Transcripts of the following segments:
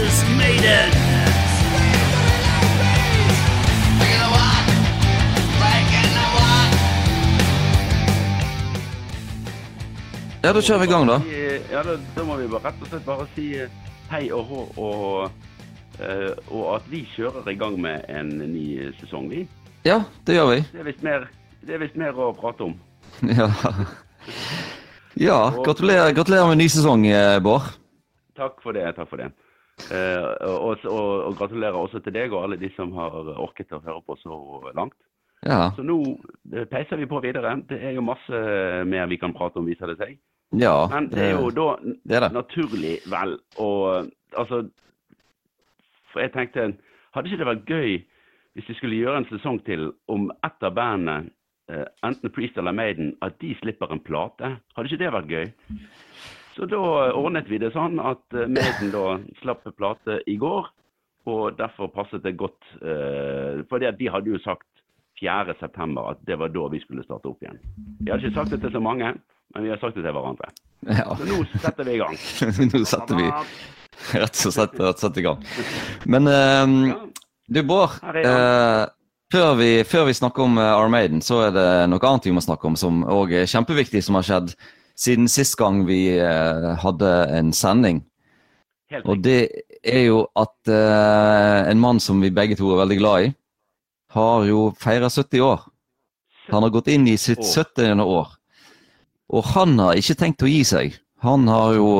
versus Maiden. Ja, da kjører vi i gang, da. Ja, da, da må vi bare rett og slett bare si eh, hei og hå, og, eh, og at vi kjører i gang med en ny sesong, vi. Ja, det gjør vi. Det er visst mer, det er visst mer å prate om. Ja, ja gratulerer, gratulerer med ny sesong, eh, Bård. Takk for det. takk for det. Eh, og, og, og gratulerer også til deg og alle de som har orket å høre på så langt. Ja. Så nå eh, peiser vi på videre. Det er jo masse mer vi kan prate om, viser det seg. ja Men det er jo da det er det. naturlig, vel, og altså For jeg tenkte, hadde ikke det vært gøy hvis vi skulle gjøre en sesong til om ett av bandene, eh, enten Priest eller Maiden, at de slipper en plate? Hadde ikke det vært gøy? Så da ordnet vi det sånn at eh, Maiden da slapp plate i går, og derfor passet det godt. Eh, at de hadde jo sagt 4. september at det var da vi skulle starte opp igjen. Vi hadde ikke sagt det til så mange, men vi har sagt det til hverandre. Ja. Så nå setter vi i gang. Nå setter vi rett og slett, rett og slett i gang. Men eh, du, Bård. Eh, før, vi, før vi snakker om uh, Armaden, så er det noe annet vi må snakke om som òg er kjempeviktig, som har skjedd siden sist gang vi eh, hadde en sending. Og det er jo at eh, en mann som vi begge to er veldig glad i, har jo feira 70 år. Han har gått inn i sitt 70. år. Og han har ikke tenkt å gi seg. Han har jo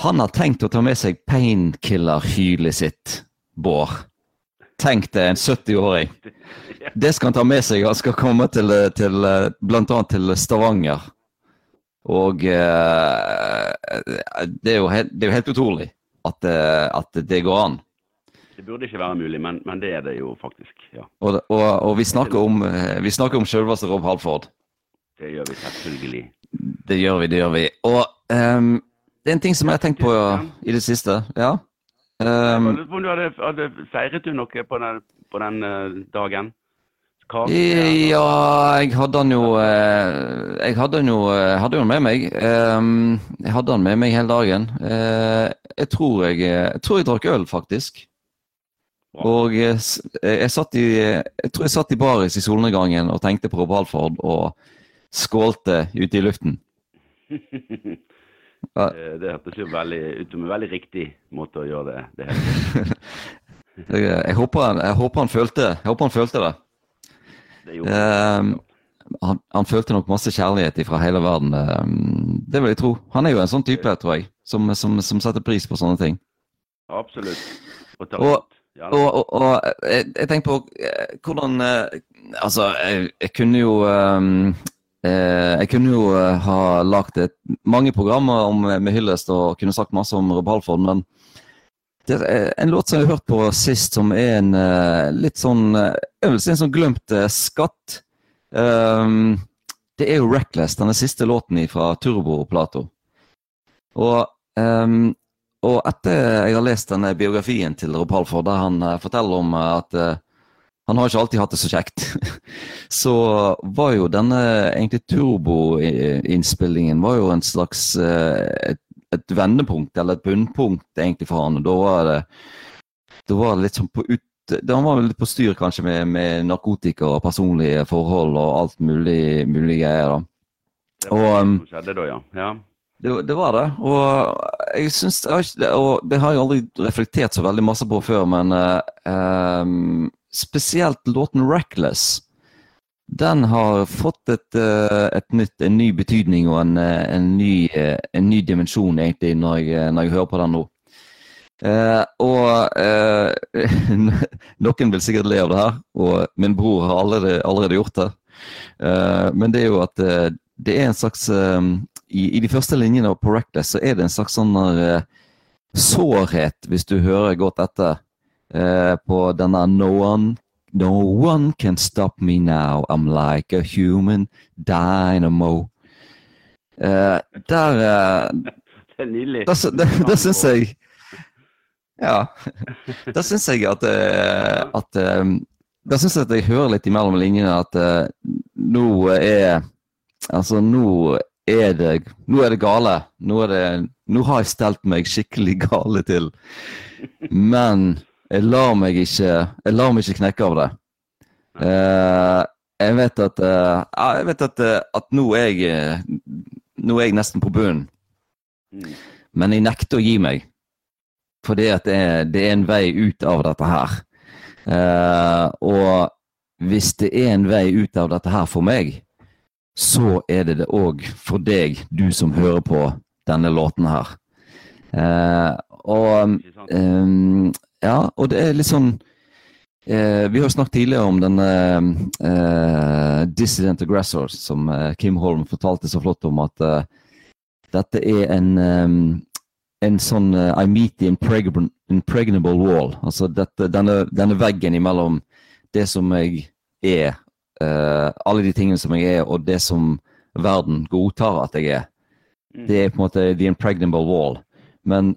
Han har tenkt å ta med seg painkiller-hylet sitt, Bård. Tenk deg en 70-åring. Det skal han ta med seg. Han skal komme til, til bl.a. til Stavanger. Og eh, det, er jo helt, det er jo helt utrolig at, eh, at det går an. Det burde ikke være mulig, men, men det er det jo faktisk. Ja, Og, og, og vi snakker om, eh, vi snakker om selveste Rob Halford. det gjør vi selvfølgelig. Det gjør vi, det gjør vi. Og um, det er en ting som jeg har tenkt på i det siste. Ja. Jeg lurer på om du hadde, hadde feiret du noe på den, på den uh, dagen? Ja, jeg hadde han jo eh, Jeg hadde han jo, eh, hadde han med meg. Ehm, jeg hadde han med meg hele dagen. Eh, jeg, tror jeg, jeg tror jeg drakk øl, faktisk. Og jeg, jeg, satt i, jeg tror jeg satt i baris i solnedgangen og tenkte på Rob Halford og skålte ute i luften. Det hørtes jo veldig ut som en veldig riktig måte å gjøre det. det. Jeg, jeg, håper, han, jeg, håper han følte, jeg håper han følte det. Ehm, han, han følte nok masse kjærlighet fra hele verden. ehm, det vil jeg tro. Han er jo en sånn type, tror jeg, som, som, som setter pris på sånne ting. Absolutt. Og, Og- Og, og, jeg, jeg tenker på eh, hvordan eh, Altså, jeg, jeg kunne jo eh, Jeg kunne jo ha lagd mange programmer om, med hyllest og kunne sagt masse om Rob Halford, men en låt som jeg har hørt på sist, som er en eh, litt sånn eh, Jeg vil en sånn glemt eh, skatt. Um, det er jo 'Reckless', denne siste låten fra Turbo Plato. Og um, og etter jeg har lest denne biografien til Rob Halford, der han eh, forteller om eh, at uh, han har ikke alltid hatt det så kjekt, så var jo denne egentlig turboinnspillingen var jo en slags uh, et, et vendepunkt, eller et bunnpunkt egentlig for han. Og Da var det, da var det litt sånn på ut... Han var litt på styr kanskje med, med narkotika og personlige forhold og alt mulig, mulig greier. da. det var og, det um, som skjedde da, ja. ja. Det, det var det. Og jeg syns Og det har jeg aldri reflektert så veldig masse på før, men uh, um, spesielt låten 'Reckless'. Den har fått et, eh, et nytt, en ny betydning og en, eh, en, ny, eh, en ny dimensjon, egentlig, når jeg, når jeg hører på den nå. Eh, og eh, noen vil sikkert le av det her, og min bror har allerede, allerede gjort det. Eh, men det er jo at det er en slags i, I de første linjene på Reckless så er det en slags sånn sårhet, hvis du hører godt etter, på denne No one No one can stop me now, I'm like a human dynamo. Uh, der uh, Det er nydelig. det, det syns jeg Ja. det syns jeg at, eh, at um, Da syns jeg at jeg hører litt imellom linjene at uh, nå er Altså, nå er det Nå er det gale. Nå, er det, nå har jeg stelt meg skikkelig gale til. Men jeg lar meg ikke, jeg lar meg ikke knekke av det. Uh, jeg vet at, uh, jeg vet at, uh, at nå, er jeg, nå er jeg nesten på bunnen. Mm. Men jeg nekter å gi meg. For det er, det er en vei ut av dette her. Og hvis det er en vei ut av dette her for meg, så er det det òg for deg, du som hører på denne låten her. Og? Ehm, ja, og det er litt sånn eh, Vi har snakket tidligere om denne eh, Dissident Aggressor, som eh, Kim Holm fortalte så flott om at eh, dette er en ehm, en sånn eh, I meet the impregnable, impregnable wall. Altså dette, denne, denne veggen imellom det som jeg er, eh, alle de tingene som jeg er, og det som verden godtar at jeg er. Mm. Det er på en måte the impregnable wall. Men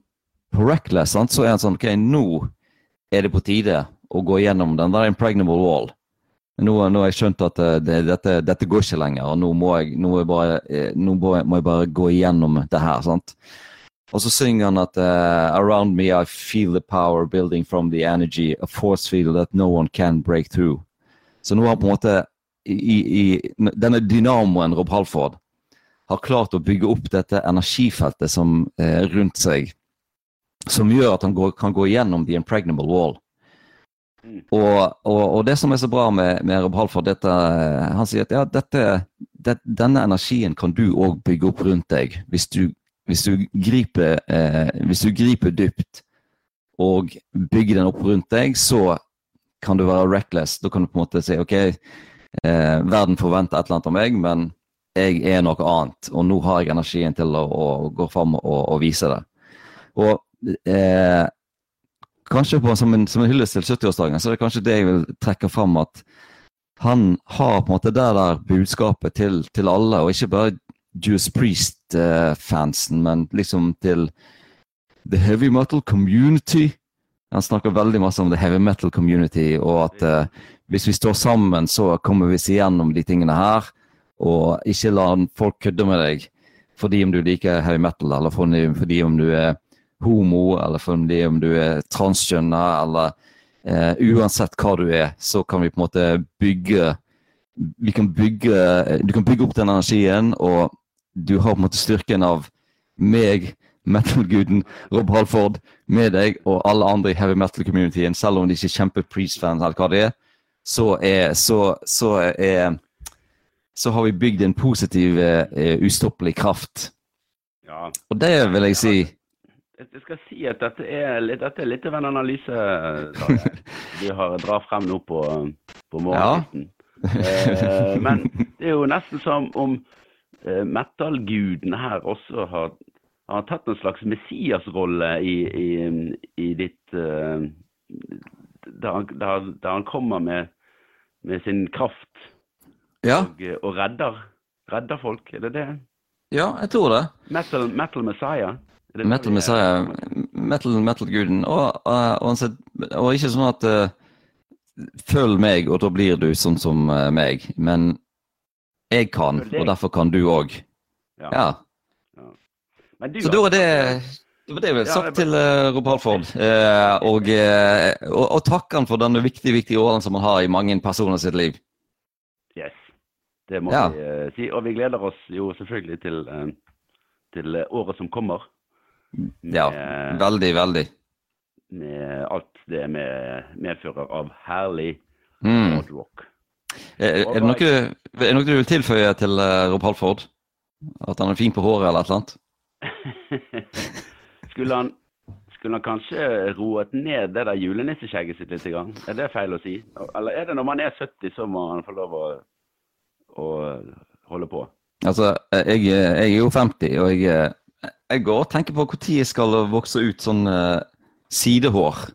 på Reckless sant, så er han sånn Ok, nå er det på tide å gå gjennom den der impregnable wall. Nå, nå har jeg skjønt at eh, det, dette, dette går ikke lenger, og nå må jeg, nå jeg bare, eh, nå må jeg, bare gå igjennom det her. sant? Og så synger han at uh, Around me I feel the power building from the energy, a force field that no one can break through. Så nå har på en måte i, i denne dynamoen Rob Halford har klart å bygge opp dette energifeltet som eh, rundt seg, som gjør at han går, kan gå gjennom the impregnable wall. Mm. Og, og, og det som er så bra med, med Rob Halford, dette, eh, han sier at ja, dette, det, denne energien kan du òg bygge opp rundt deg hvis du, hvis du, griper, eh, hvis du griper dypt og bygger den opp rundt deg, så kan du være reckless. Da kan du på en måte si ok, eh, verden forventer et eller annet av meg, men jeg er noe annet, og nå har jeg energien til å, å gå fram og, og vise det. Og eh, kanskje på, som, en, som en hyllest til 70-årsdagen, så er det kanskje det jeg vil trekke fram at han har på en måte det der budskapet til, til alle, og ikke bare Juice Priest-fansen, men liksom til the heavy metal community. Han snakker veldig masse om the heavy metal community, og at eh, hvis vi står sammen, så kommer vi oss igjennom de tingene her. Og ikke la folk kødde med deg fordi om du liker heavy metal, eller fordi, om du er homo, eller fordi om du er transkjønna, eller eh, uansett hva du er, så kan vi på en måte bygge vi kan bygge, Du kan bygge opp den energien, og du har på en måte styrken av meg, metal-guden Rob Halford, med deg og alle andre i heavy metal-communityen, selv om de ikke er kjempe-Priest-fans eller hva det er, så er, så, så er så har vi bygd en positiv, uh, ustoppelig kraft. Ja. Og det vil jeg si Jeg skal si at dette er dette er litt av en analyse vi har drar frem nå på, på morgenkvisten. Eh, men det er jo nesten som om eh, metal-guden her også har, har tatt en slags Messias-rolle i, i, i ditt eh, der, han, der, der han kommer med, med sin kraft Ja, og, og redder, redder folk. Er det det? ja jeg tror det. Metal, metal Messiah? Metal Messiah, metal, metal-guden. Og, eh, og, og ikke sånn at eh, Følg meg, og da blir du sånn som eh, meg. Men jeg kan, og derfor kan du òg. Ja. Ja. Men du Så da er det det var det jeg ville sagt til uh, Rob Halford. Eh, og, eh, og, og takk han for denne viktige viktige årene som han har i mange personer sitt liv. Yes, det må Ja. vi uh, si. Og vi gleder oss jo selvfølgelig til, uh, til året som kommer. Ja, veldig, veldig. med alt det med, medfører av herlig Mm. rock. Er, er, det noe, er det noe du vil tilføye til uh, Rob Halford? At han er fin på håret eller et eller annet? skulle, han, skulle han kanskje roet ned det der julenisseskjegget sitt litt? Grann? Er det feil å si? Eller er det når man er 70 så må han få lov å, å holde på? Altså, jeg, jeg er jo 50, og jeg, jeg går og tenker på når jeg skal vokse ut sånn uh, sidehår.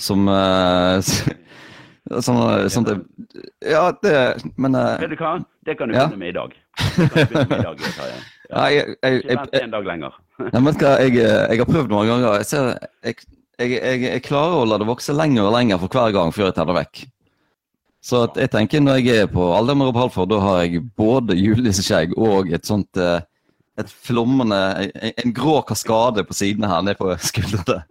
Som uh, Sånn, sånn det, Ja, det Men uh, Vet du hva? Det kan du Ja. begynne med i dag. Med nei, jeg, jeg, vent jeg, en dag lenger. Nei, men hva, jeg, jeg har prøvd noen ganger. Jeg, ser, jeg, jeg, jeg, jeg klarer å la det vokse lenger og lenger for hver gang før jeg tar det vekk. Så jeg tenker når jeg er på Aldemar og Halford, da har jeg både juleskjegg og et sånt eh, et flommende en, grå kaskade på sidene her ned på skuldrene.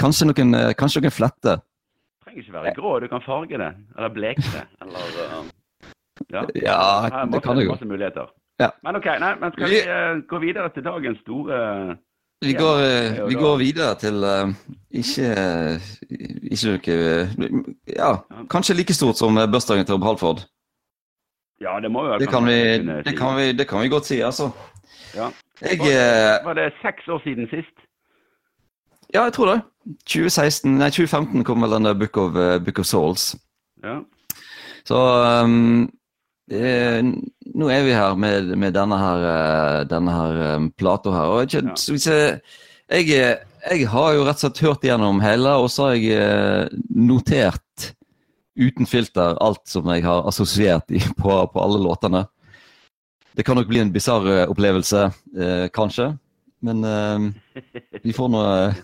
Kanskje noen, eh, kanskje noen fletter. Det trenger ikke være grå, du kan farge det. Eller bleke det. Eller uh, Ja. Ja, er det masse, kan du jo. masse muligheter. Ja. Men OK, nei, men skal vi uh, gå videre til dagens store Vi går, eh, vi går videre til eh, ikke, ikke noe Ja, kanskje like stort som eh, bursdagen til Rob Halford. Ja, det må jo Det kan, vi, det, kan vi, det kan vi godt si, altså. Ja. Jeg eh, Var det seks år siden sist? Ja, jeg tror det. 2016, nei 2015 kom vel den der Book of, uh, Book of Souls. Ja. Så um, eh, nå er vi her med, med denne her, uh, denne her um, plata her. Og ikke, Ja. hvis jeg, jeg, jeg har jo rett og slett hørt gjennom hele, og så har jeg uh, notert uten filter alt som jeg har assosiert på, på alle låtene. Det kan nok bli en bisarr eh, opplevelse, eh, kanskje. Men eh, vi får nå eh,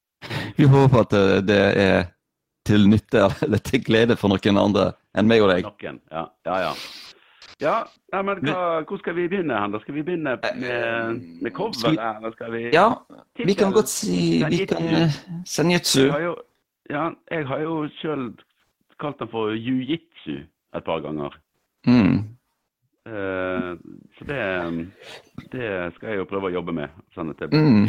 Vi håper at eh, det er til nytte eller til glede for noen andre enn meg og deg. Noen. Ja, ja. Ja, ja nei, men hva, hvor skal vi begynne hen? da? Skal vi begynne med, med cover, vi- eller skal vi Ja, vi kan godt si vi kan Senjutsu. Jeg jo, ja, jeg har jo sjøl kalt den for jiu-jitsu et par ganger. Mm. Eh, så det, det skal jeg jo prøve å jobbe med. Sånn Mm.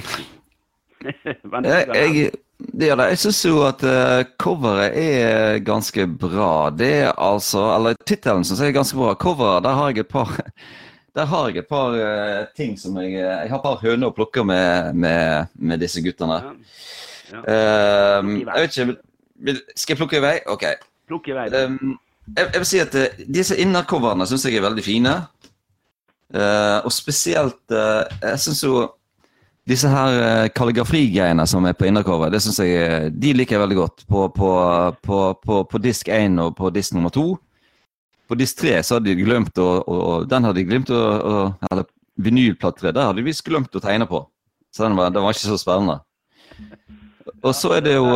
Jeg, jeg, det det. Jeg syns jo at eh, coveret er ganske bra. Det er altså Eller tittelen syns jeg er ganske bra. Coveret, der har jeg et par Der har jeg et par uh, ting som jeg Jeg har et par høner å plukke med, med, med disse guttene. ja, Ehm, jeg vet ikke Skal jeg plukke i vei? OK. Plukk i vei. Ehm, jeg, jeg vil si at eh, disse innercoverne syns jeg er veldig fine. Uh, og spesielt uh, Jeg syns jo disse her uh, kalligrafigreiene som er på innercover, det synes jeg, de liker jeg veldig godt. På, på, på, på, på disk 1 og på disk nummer 2. På disk 3 så hadde de glemt å, Den hadde de glemt å, å Eller vinylplate 3, der hadde de visst glemt å tegne på. Så den var, den var ikke så spennende. Og så er det jo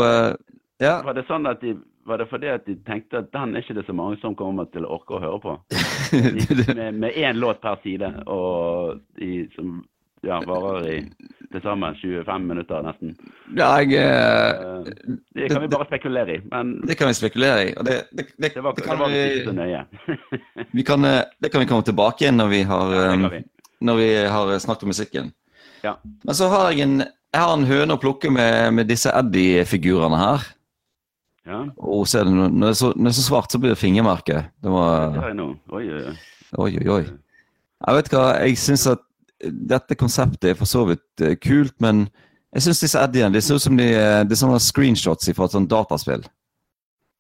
Ja. Var det sånn at de var det fordi at de tenkte at den er ikke det så mange som kommer til å orke å høre på? Med, én låt per side, og de som ja, varer i til sammen 25 minutter nesten. ja, jeg Eh, Det kan vi bare spekulere i, men Det kan vi spekulere i. Og det, det, var, kan var vi, ikke så nøye. vi kan, eh, det kan vi komme tilbake igjen når vi har, Ja, vi. når vi har snakket om musikken. Ja. Men så har jeg en, jeg har en høne å plukke med, med disse Eddie-figurene her. Ja, Og så er det, noe- når, det er så, når det er så svart, så blir det fingermerke. Det var, ja. Oi, oi, oi. oi. Jeg vet hva, jeg syns at dette konseptet er for så vidt eh, kult, men jeg syns disse Eddiene de ser ut som de, de det er sånne screenshots fra et sånt dataspill.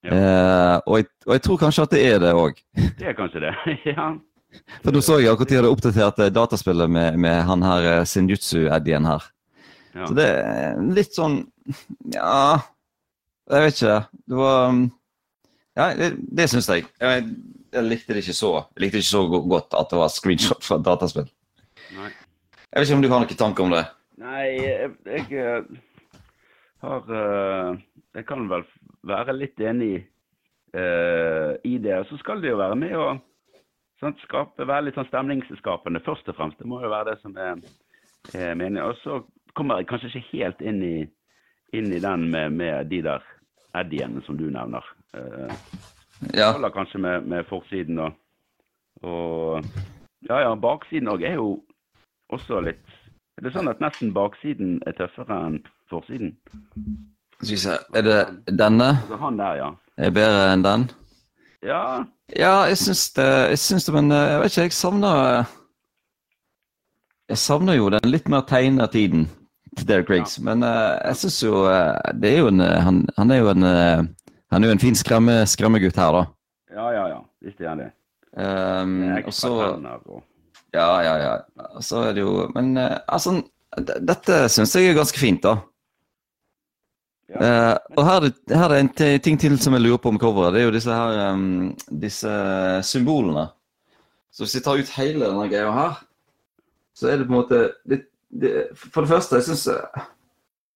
Ja. Eh, og, jeg, og jeg tror kanskje at det er det òg. Det er kanskje det. ja. For Nå så jeg akkurat de hadde oppdatert eh, dataspillet med, med han her eh, Sinjutsu-Eddien her. ja. Så det er litt sånn Ja, jeg vet ikke. Det var um, Ja, det, det syns jeg. jeg. Jeg likte det ikke så Jeg likte det ikke så godt at det var screenshot fra dataspill. Nei. Jeg vet ikke om du har noen tanke om det? Nei, jeg, jeg eh, har eh, Jeg kan vel være litt enig uh, i det. Og så skal det jo være med å sånn, skape, være litt sånn stemningsskapende, først og fremst. Det må jo være det som er, er meningen. Og så kommer jeg kanskje ikke helt inn i, inn i den med, med de der eddiene som du nevner. Eh, Ja. Eller kanskje med, med forsiden og, og Ja, ja, baksiden òg er jo også litt Er det sånn at nesten baksiden er tøffere enn forsiden? Skal vi se Er det denne Altså han der, ja. er bedre enn den? Ja, Ja, jeg syns det, jeg syns det Men eh, jeg vet ikke, jeg savner Jeg savner jo den litt mer tegnertiden til Derek Riggs. Men uh, jeg syns jo eh, Det er jo en eh, Han, han er jo en Han er jo en fin skremme, skremmegutt her, da. ja, ja. ja. Visst er han det. Um, Det og så Ja, ja, ja. Så er det jo Men uh, altså Dette syns jeg er ganske fint, da. Ja. Eh, og her er, her er en ting til som jeg lurer på med coveret. Det er jo disse her um, Disse symbolene. Så hvis vi tar ut hele denne greia her, så er det på en måte litt det, For det første, jeg syns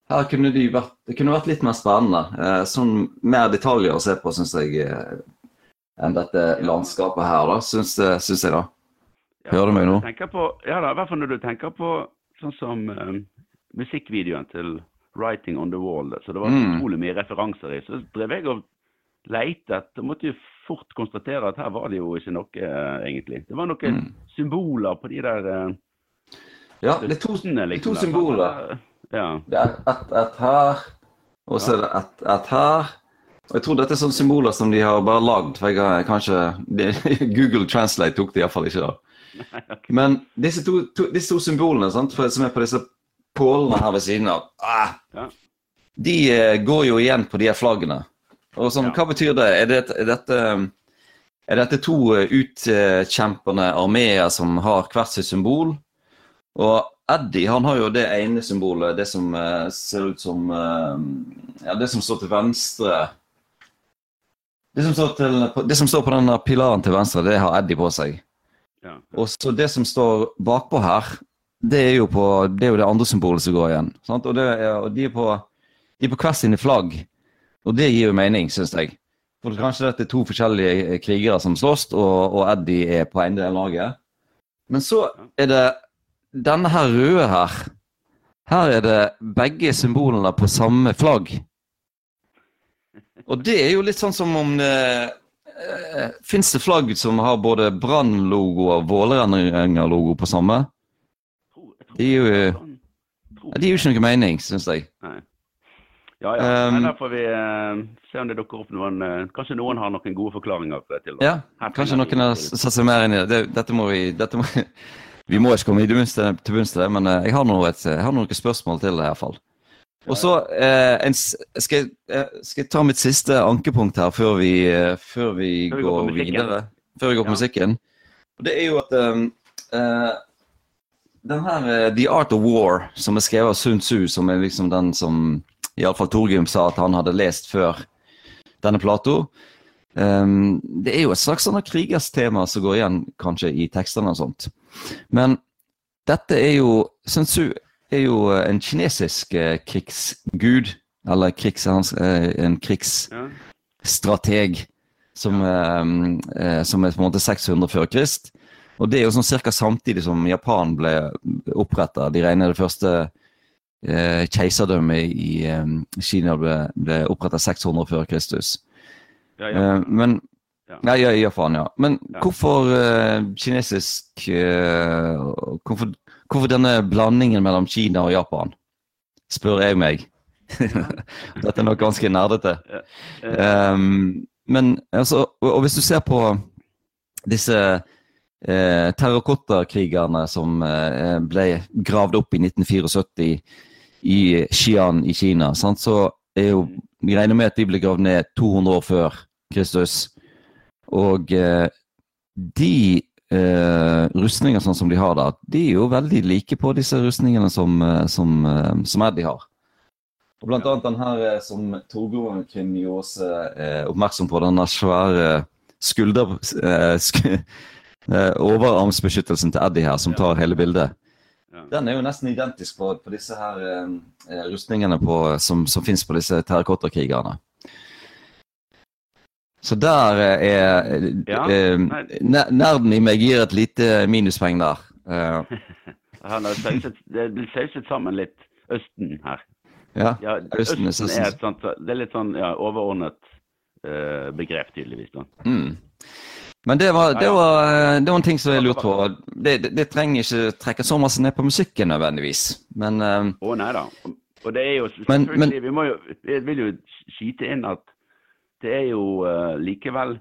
her kunne de vært Det kunne vært litt mer spennende. Eh, sånn mer detaljer å se på, syns jeg. eh, enn dette landskapet her, da, syns, jeg, da. Hører du meg nå? På, ja da, i hvert fall når du tenker på sånn som um, musikkvideoen til 'Writing on the Wall', så det var Mm. utrolig mye referanser i, så drev jeg og leitet. og måtte jo fort konstatere at her var det jo ikke noe, eh, egentlig. Det var noen Mm. symboler på de der eh, Ja, det er to, det er to symboler. Ja. Det er ett et her, og så er det ett et her. Og Jeg tror dette er sånne symboler som de har bare lagd. For jeg har kanskje Google Translate tok det iallfall ikke. da. Men disse to, to, disse to symbolene sant, som er på disse pålene her ved siden av, ah, Ja. de eh, går jo igjen på de her flaggene. Og sånn, Ja. Hva betyr det? Er, det, er, dette, er dette to eh, utkjempende armeer som har hvert sitt symbol? Og Eddie han har jo det ene symbolet, det som eh, ser ut som eh, Ja, det som står til venstre det som, står til, det som står på den pilaren til venstre, det har Eddie på seg. Ja. Og så det som står bakpå her, det er jo, på, det, er jo det andre symbolet som går igjen. Sant? Og, det er, og de er på, de er på hver sine flagg. Og det gir jo mening, syns jeg. For kanskje dette er to forskjellige krigere som slåss, og, og Eddie er på ene delen av laget. Men så er det denne her røde her. Her er det begge symbolene på samme flagg. Og det er jo litt sånn som om det eh, Fins det flagg som har både Brann-logo og Vålerenga-logo på samme? De er jo- sånn. Gir jo ikke noe mening, syns jeg. Nei. Ja, ja. Um, der får vi eh, se om det dukker opp noen eh, Kanskje noen har noen gode forklaringer til det. Ja, Kanskje noen har satt seg mer inn i det. det dette må vi dette må, Vi må ikke komme i til til bunns til det, men eh, jeg har, noe, jeg har noen spørsmål til det. i hvert fall. Og så eh, skal, eh, skal jeg ta mitt siste ankepunkt her før vi, eh, før vi Før vi går går videre? Før vi går på Ja. musikken. Og det er jo at um, uh, den her uh, The Art of War, som er skrevet av Sun Tzu, som er liksom den som iallfall Torgrim sa at han hadde lest før denne Plato. Um, det er jo et slags sånn krigerstema som går igjen kanskje i tekstene og sånt. Men dette er jo Sun Tzu er jo eh, en kinesisk eh, krigsgud, eller krigs, eh, en krigsstrateg som, som er på en måte 600 før Krist. Og det er jo sånn cirka samtidig som Japan ble oppretta. De regner det første keiserdømmet i Kina ble, ble oppretta 600 før Kristus. Ja, ja. Men Ja. ja, ja, Japan, ja. Men Ja. hvorfor uh, kinesisk uh, hvorfor, hvorfor denne blandingen mellom Kina og Japan? Spør jeg meg. Dette er nok ganske nerdete. Eh, Um, men altså, og, og hvis du ser på disse uh, terrakottakrigerne som uh, ble gravd opp i 1974 i Xi'an i Kina, sant? så er jo Vi regner med at de ble gravd ned 200 år før Kristus. Og eh, de eh, rustninger sånn som de har der, de er jo veldig like på disse rustningene som, eh, som, eh, som Eddie har. Og blant annet den her som Torbjørn kunne gjøre oss eh, oppmerksom på, denne svære skulder... Eh, sk overarmsbeskyttelsen til Eddie her, som tar hele bildet. Den er jo nesten identisk på, på disse her rustningene på, som, som finnes på disse terrakottakrigerne. Så der eh, er Ja, eh, Nerden i meg gir et lite minuspoeng der. Eh, Han har sauset, det blir sauset sammen litt Østen her. ja. Ja, Østen Østen er er et sånt, det er litt sånn ja, overordnet uh, begrep, tydeligvis. da. Mm. Men det var, det, var, eh, det var en ting som jeg lurte på. Det, det, trenger ikke trekke så masse ned på musikken nødvendigvis. Men eh, Å nei da. Og det er jo selvfølgelig men- vi, må jo, jeg vil jo skyte inn at det er jo eh, likevel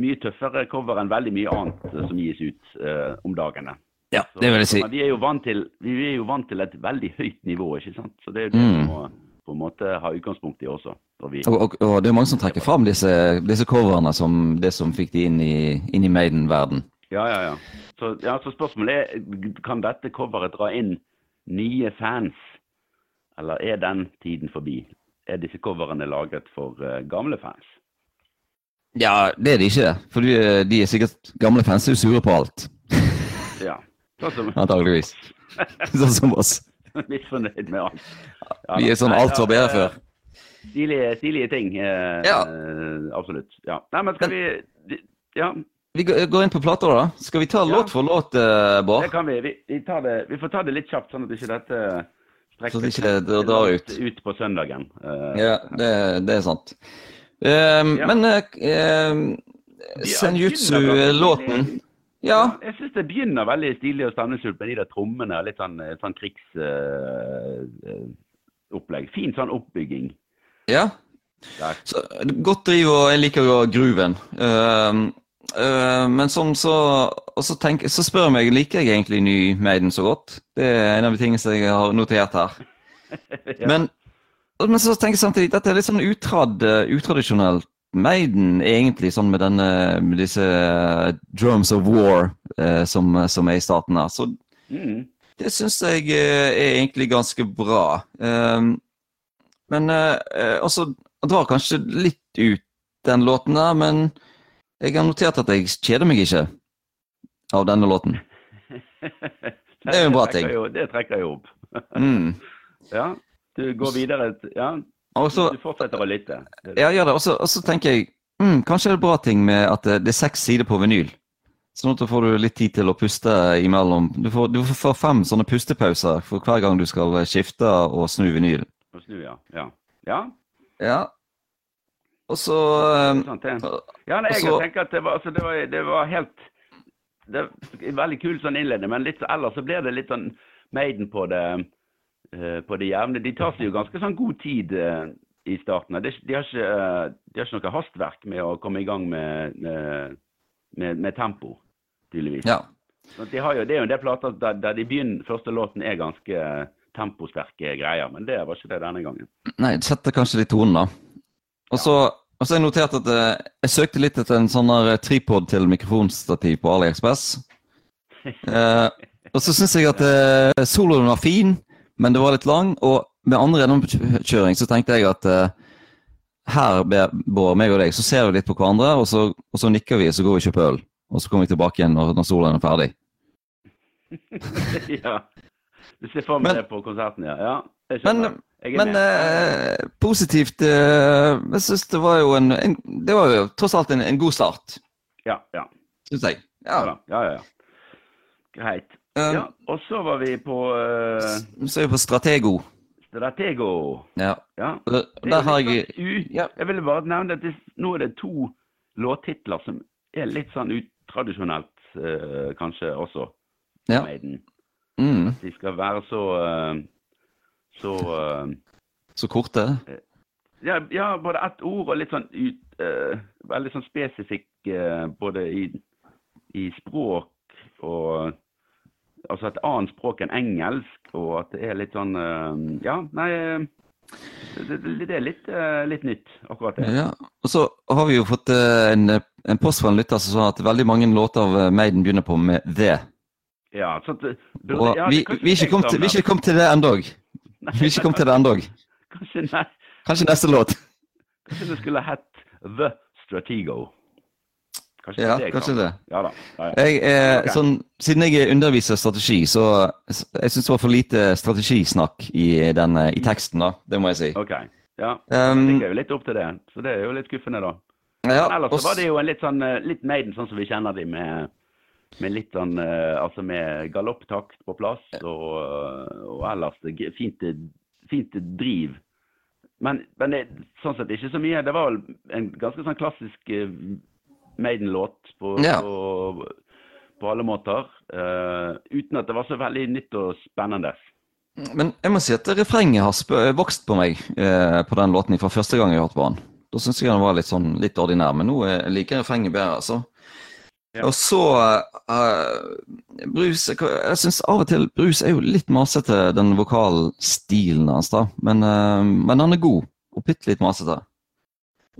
mye tøffere cover enn veldig mye annet eh, som gis ut eh, om dagene. ja, det vil jeg si. så Vi er, til, vi er jo vant til et veldig høyt nivå, ikke sant. Så det er jo det Mm. vi må på en måte ha utgangspunkt i også. vi, Og, og, og det er mange som trekker fram disse, disse coverne som det som fikk de inn i, inn i Maiden-verden. Ja, ja, ja. Så, ja, så spørsmålet er kan dette coveret dra inn nye fans, eller er den tiden forbi? Er disse coverene laget for eh, gamle fans? Ja, det er de ikke. For de, de er sikkert gamle fans er jo sure på alt. Ja. Sånn som Antageligvis. Sånn som oss. misfornøyd med alt. Ja, Vi er sånn alt var bedre eh, før. stilige, stilige ting. Eh, Ja. eh, absolutt. Ja. Nei, men skal vi Ja, Vi går inn på plater, da. Skal vi ta låt for låt, eh, Bård? det kan vi. Vi, vi, tar det, vi får ta det litt kjapt, sånn at ikke dette Så det ikke det drar ut. ut på søndagen. Eh, Ja, det, det er sant. Um, Ja. Men uh, Senjutsu-låten Ja. Jeg syns det begynner veldig stilig og stemningsfullt med de der trommene. Litt sånn, eh, sånn krigsopplegg. Fint sånn oppbygging. ja. Så, godt driv, og jeg liker jo grooven. Um, uh, men sånn så Og så, tenk, så spør jeg meg liker jeg egentlig Ny Maiden så godt. Det er en av de tingene som jeg har notert her. Ja. Men, men så tenker jeg samtidig dette er litt sånn utrad, uh, utradisjonelt Maiden, egentlig, sånn med, denne, med disse uh, drums of war uh, som, som er i starten her. Så Mm. det syns jeg uh, er egentlig ganske bra. Um, men uh, også drar kanskje litt ut den låten der, men jeg har notert at jeg kjeder meg ikke av denne låten. Det er jo en bra ting. det trekker jo opp. Mm. Ja, du går videre. Ja, Og så du fortsetter å lytte. Ja, gjør det. Og så- tenker jeg mm, kanskje det er en bra ting med at det, det er seks sider på vinyl. Sånn at da får du litt tid til å puste imellom. Du får, du får fem sånne pustepauser for hver gang du skal skifte og snu vinyl. Og snu, ja. Ja. ja. Ja. Og så. Ja, nei, jeg tenker at det var, altså, det var, det var helt det er Veldig kul sånn innledning, men litt, ellers så blir det litt sånn Maiden på det eh, på det jevne. De tar seg jo ganske sånn god tid eh, i starten. De, de, har ikke, eh, de har ikke noe hastverk med å komme i gang med, med, med, med tempo, tydeligvis. Ja. De har jo, det er jo en del plater der, der de begynner, første låten er ganske temposterke greier, men det var ikke det denne gangen. Nei, det setter kanskje litt tonen, da. Og så og så har jeg notert at eh, jeg søkte litt etter en sånn her tripod til mikrofonstativ på AliExpress. Eh, og så syns jeg at eh, soloen var fin, men det var litt lang. Og med andre gjennomkjøring så tenkte jeg at eh, her, Bård, meg og deg, så ser vi litt på hverandre, og så, og så nikker vi, og så går vi og kjøper øl. Og så kommer vi tilbake igjen når, når soloen er ferdig. ja. Du ser for meg Men- det på konserten, ja. ja jeg Men. Jeg men eh, positivt eh, Jeg syns det var jo en, en Det var jo tross alt en, en god start, ja, ja. syns jeg. Ja, Ja. ja, ja, ja. Greit. Um, Ja, og så var vi på uh, Så er vi på Stratego. Stratego. Ja. Ja. Det er Der har jeg sånn. Jeg ville bare nevne at det, nå er det to låttitler som er litt sånn utradisjonelt, eh, kanskje også. Ja. Maiden. Mm, De skal være så eh, så eh, Så korte. ja, ja, både ett ord og litt sånn ut, eh, veldig sånn spesifikk eh, både i, i språk og Altså et annet språk enn engelsk, og at det er litt sånn eh, Ja, nei eh, det, det, er litt, eh, litt nytt, akkurat det. Ja. Og så har vi jo fått eh, en, en post fra en lytter som sa at veldig mange låter av eh, Maiden begynner på med the. Ja, så det burde- ja, vi, vi, er ikke kommet til, det endog. Vi er ikke kommet til det endog. Kanskje, nei, Kanskje neste låt. kanskje det skulle hett The Stratego. Kanskje Ja, det kanskje det. Ja da. Ja, ja. Jeg, eh, okay. sånn, siden jeg underviser strategi, så jeg syns det var for lite strategisnakk i, den, eh, i teksten, da. Det må jeg si. OK. Ja. Um, Jeg er jo litt opp til det, så det er jo litt skuffende, da. ja, Men ellers og så var det jo en litt sånn eh, litt Maiden sånn som vi kjenner de med, med litt sånn eh, Altså med galopptakt på plass og, og ellers fint, fint driv. Men, men det, sånn sett ikke så mye. Det var vel en ganske sånn klassisk eh, Maiden-låt på, Ja. på, på alle måter. Uh, uten at det var så veldig nytt og spennende. Men jeg må si at refrenget har vokst på meg eh, på den låten fra første gang jeg hørte på den. Da syns jeg den var litt sånn litt ordinær, men nå liker jeg refrenget bedre, altså. Ja. Og så uh, Brus Jeg, syns av og til Brus er jo litt masete, den vokalstilen hans, da. Men, uh, men han er god, og bitte litt masete.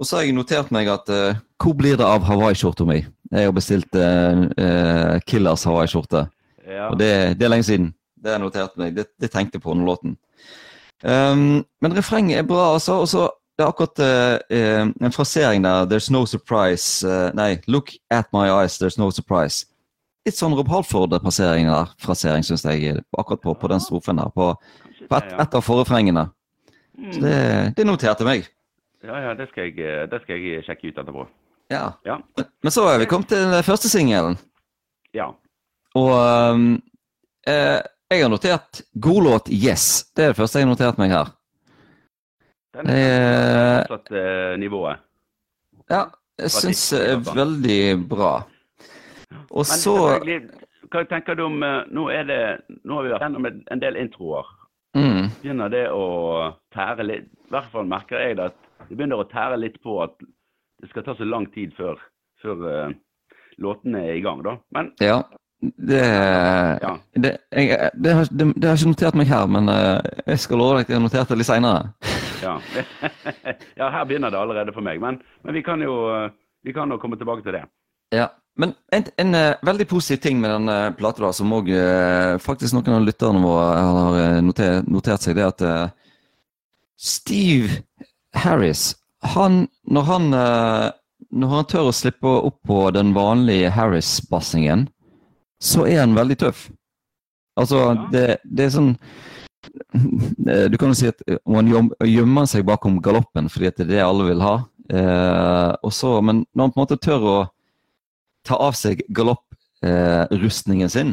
Og så har jeg notert meg at uh, hvor blir det av hawaiiskjorta mi? Jeg har bestilt eh, eh, Killers hawaiiskjorte. Ja. Og det, det er lenge siden. Det har jeg notert meg. Det, det tenkte jeg på under låten. Um, men refrenget er bra, altså. Og så det er akkurat eh, en frasering der. There's no surprise. Uh, nei, look at my eyes, there's no surprise. Litt sånn Rob Halford-frasering der, frasering, syns jeg, akkurat på, på den strofen der. På, på et, et av forrefrengene. Så det, det noterte meg. Ja, ja, det skal, jeg, det skal jeg sjekke ut etterpå. Ja. Ja. Men så er vi kommet til den første singelen. ja. Og um, eh, jeg har notert god låt 'Yes'. Det er det første jeg har notert meg her. Den Eh, er fortsatt eh, nivået. Ja, jeg syns det er veldig bra. Og Men så hva tenker du om eh, Nå er det Nå har vi vært gjennom en- en del introer. mm, Begynner det å tære litt I hvert fall merker jeg det at det begynner å tære litt på at det skal ta så lang tid før, før uh, låtene er i gang, da. Men Ja. Det, Ja. det, jeg, det, har, det, det har jeg ikke notert meg her, men eh, jeg skal love deg at jeg har notert det litt seinere. ja. ja, her begynner det allerede for meg. Men, men vi kan jo eh, vi kan komme tilbake til det. Ja, men en, en eh, veldig positiv ting med denne plata, da, som òg faktisk noen av lytterne våre har notert, notert seg, det er at Steve Harris, han når han når han tør å slippe opp på den vanlige Harris-bassingen, så er han veldig tøff. Altså, Ja. det, det er sånn eh, Du kan jo si at eh, man gjemmer seg bakom galoppen fordi det er det alle vil ha. Eh, og så, men når han på en måte tør å ta av seg galopprustningen sin,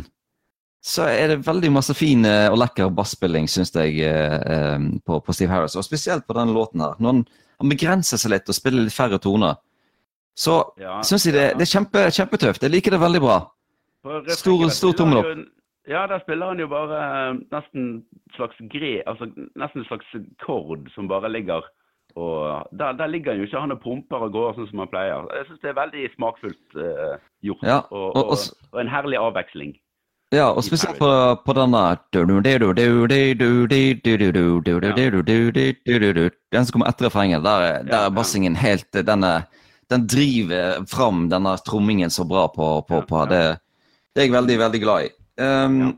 så er det veldig masse fin eh, og lekker basspilling, syns jeg, eh, eh, på, på Steve Harris. Og spesielt på denne låten her. Når han, han begrenser seg litt og spiller litt færre toner, så Ja, syns jeg det, det er kjempe, kjempetøft. Jeg liker det veldig bra. Stor- stor tommel opp. Ja, der spiller han jo bare eh, nesten slags gre, altså nesten en slags kord som bare ligger og der, der ligger han jo ikke han og pumper og går sånn som han pleier. Jeg syns det er veldig smakfullt uh, gjort. Ja, og, og- og, og- en herlig avveksling. Ja, og spesielt på, på denne Den som kommer etter refrenget, der, er- der er bassingen helt denne, Den driver fram denne trommingen så bra på, på, på det. Det er jeg veldig, veldig glad i. Um, Ja.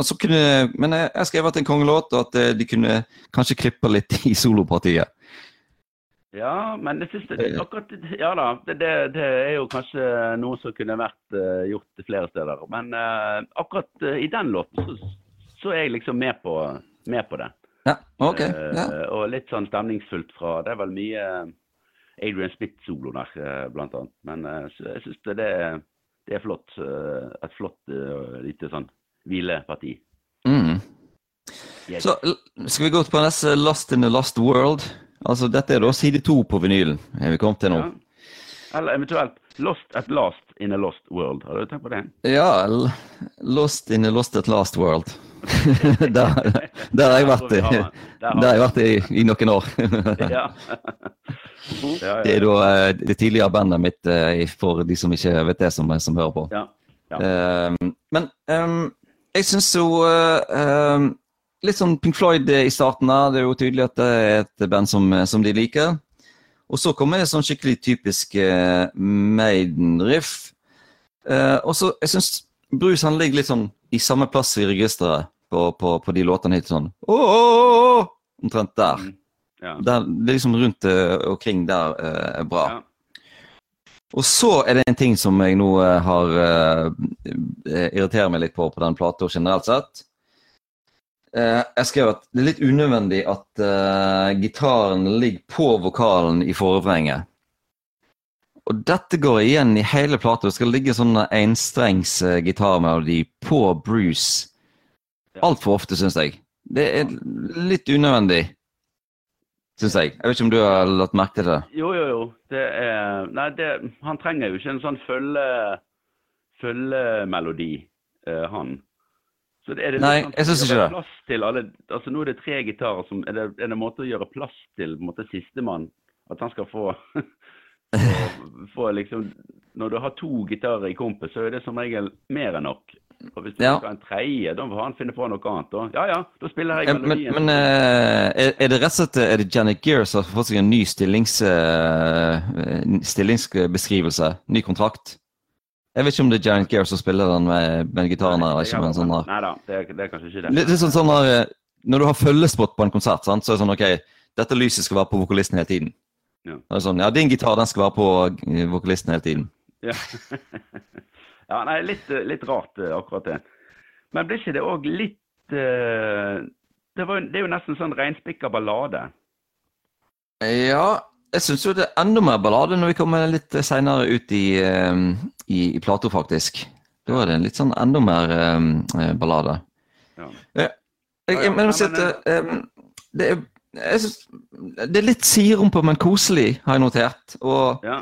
og så kunne, men jeg jeg skrev at en kongelåt, og at eh, de kunne kanskje klippe litt i solopartiet. Ja, men jeg synes det, akkurat, ja da, det, det, det er jo kanskje noe som kunne vært uh, gjort flere steder. Men uh, akkurat uh, i den låten så, så er jeg liksom med på, med på det. Ja, ok. Eh, Ja. Og litt sånn stemningsfullt fra Det er vel mye Adrian Smith-solo der, eh, blant annet. Men eh, jeg syns det, det, er- det er flott. eh, Et flott eh, lite sånn hvileparti. Mm. Yes. Så skal vi gå på neste Lost in the Lost World. Altså, dette er da side to på vinylen. Er vi kommet til nå? Ja. Eller eventuelt Lost at last in a lost world. Har du tenkt på det? Ja, Lost in a Lost at Last World. der, der har jeg vært Der har der jeg vært i, i noen år. ja. Det er da eh, det tidligere bandet mitt, eh, for de som ikke vet det, som, som hører på. ja. ja. Eh, men ehm, jeg syns jo eh, ehm, Litt sånn Pink Floyd i starten her. Det er jo tydelig at det er et band som, som de liker. Og så kommer det sånn skikkelig typisk eh, Maiden-riff. Eh, og så, jeg syns Bruce han ligger litt sånn i samme plass i registeret på, på, på de låtene hit sånn oh, oh, oh, Omtrent der. Mm. ja. der. Det er liksom rundt eh, omkring der eh, er bra. ja. Og så er det en ting som jeg nå eh, har eh, eh, irriterer meg litt på på den plata generelt sett. Eh, jeg skrev at det er litt unødvendig at gitaren ligger på vokalen i forvrenget. Og dette går igjen i hele plata. Det skal ligge sånn enstrengs eh, gitarmelodi på Bruce altfor ofte, syns jeg. Det er litt unødvendig, syns jeg. Jeg vet ikke om du har lagt merke til det? Jo, jo, jo. Det er Nei, det, han trenger jo ikke en sånn følge følgemelodi, uh, han. Så det, er det Nei, sånn jeg synes ikke det. Til alle, altså Nå er det tre gitarer. som, Er det, er det en måte å gjøre plass til på en måte sistemann? At han skal få, få liksom Når du har to gitarer i kompet, så er det som regel mer enn nok. Og hvis du Ja. skal ha en tredje, da får han finne på noe annet. Og, Ja ja, da spiller jeg melodien. men men eh, er, er det rett og slett er det Janet Gear som har fått seg en ny stillings, eh, stillingsbeskrivelse? Ny kontrakt? Jeg vet ikke om det er Janet Gear som spiller den med, med gitaren her, eller ikke, men sånn der. Nei da, det, er- det er kanskje ikke det. Litt, litt sånn, sånn eh, Når du har følgespott på en konsert, sant, så er det sånn OK, dette lyset skal være på vokalisten hele tiden. Ja. Sånn, ja, din gitar den skal være på eh, vokalisten hele tiden. Ja, ja nei, litt, litt rart eh, akkurat det. Men blir ikke det òg litt uh, det, var, det er jo nesten sånn reinspikka ballade. Ja, jeg syns jo det er enda mer ballade når vi kommer litt seinere ut i, um, i, i Plato, faktisk. Da er det en litt sånn enda mer um, ballade. Ja. Jeg, jeg, men, si at, um, det, er, jeg det er litt siderumpa, men koselig, har jeg notert. Og Ja.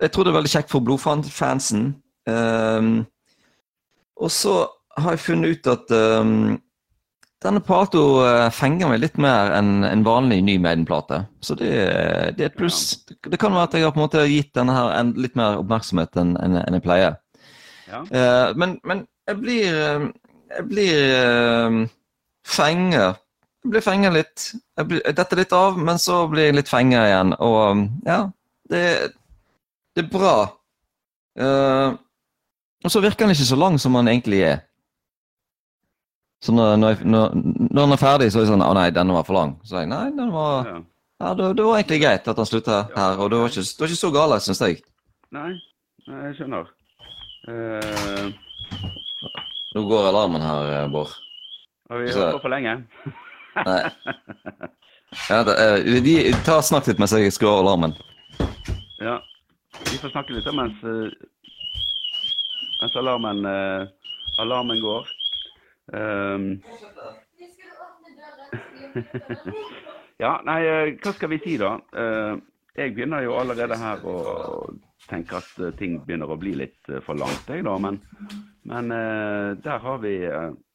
jeg tror det er veldig kjekt for blodfansen. Um, og så har jeg funnet ut at um, denne Pato uh, fenger meg litt mer enn en vanlig ny Maiden-plate. Så det, det er et pluss. Det kan være at jeg har på en måte gitt denne her en, litt mer oppmerksomhet enn en, en jeg pleier. Ja. Uh, men, men jeg blir eh, Jeg blir uh, fenger. Blir fenga litt. Jeg, blir, jeg detter litt av, men så blir jeg litt fenga igjen. Og um, ja, det, det er bra. Uh, og så virker han ikke så lang som han egentlig er. Så når, når, jeg, når, når han er ferdig, så er det sånn Å nei, denne var for lang. Så jeg nei, den var ja. ja, det, det var egentlig greit at han slutta her. Og det var ikke, det var ikke så gale, syns jeg. Nei, jeg skjønner. Uh... Nå går alarmen her, eh, Bård. har vi holdt på for lenge? Nei. Ja, da, uh, de, ta og Snakk litt mens jeg skrur alarmen. Ja. Vi får snakke litt mens, uh, mens alarmen, uh, alarmen går. Um, ja, nei, eh, hva skal vi si da? Jeg begynner jo allerede her å tenke at ting begynner å bli litt for langt, jeg da. Men, men der har vi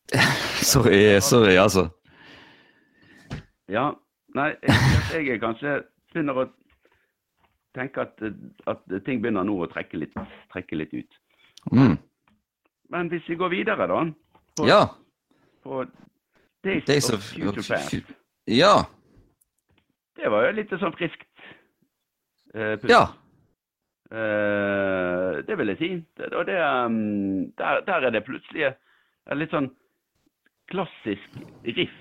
Sorry, sorry, altså. Ja. Nei, jeg, jeg er kanskje begynner å tenke at, at ting begynner nå å trekke litt, trekke litt ut. Mm. Men hvis vi går videre, da, på, Ja. på Days, Days of of Future Past. Ja. Det var jo litt sånn friskt. Uh. Ja. Uh, det vil jeg si. Det, og det, um, der, der er det plutselig et litt sånn klassisk riff.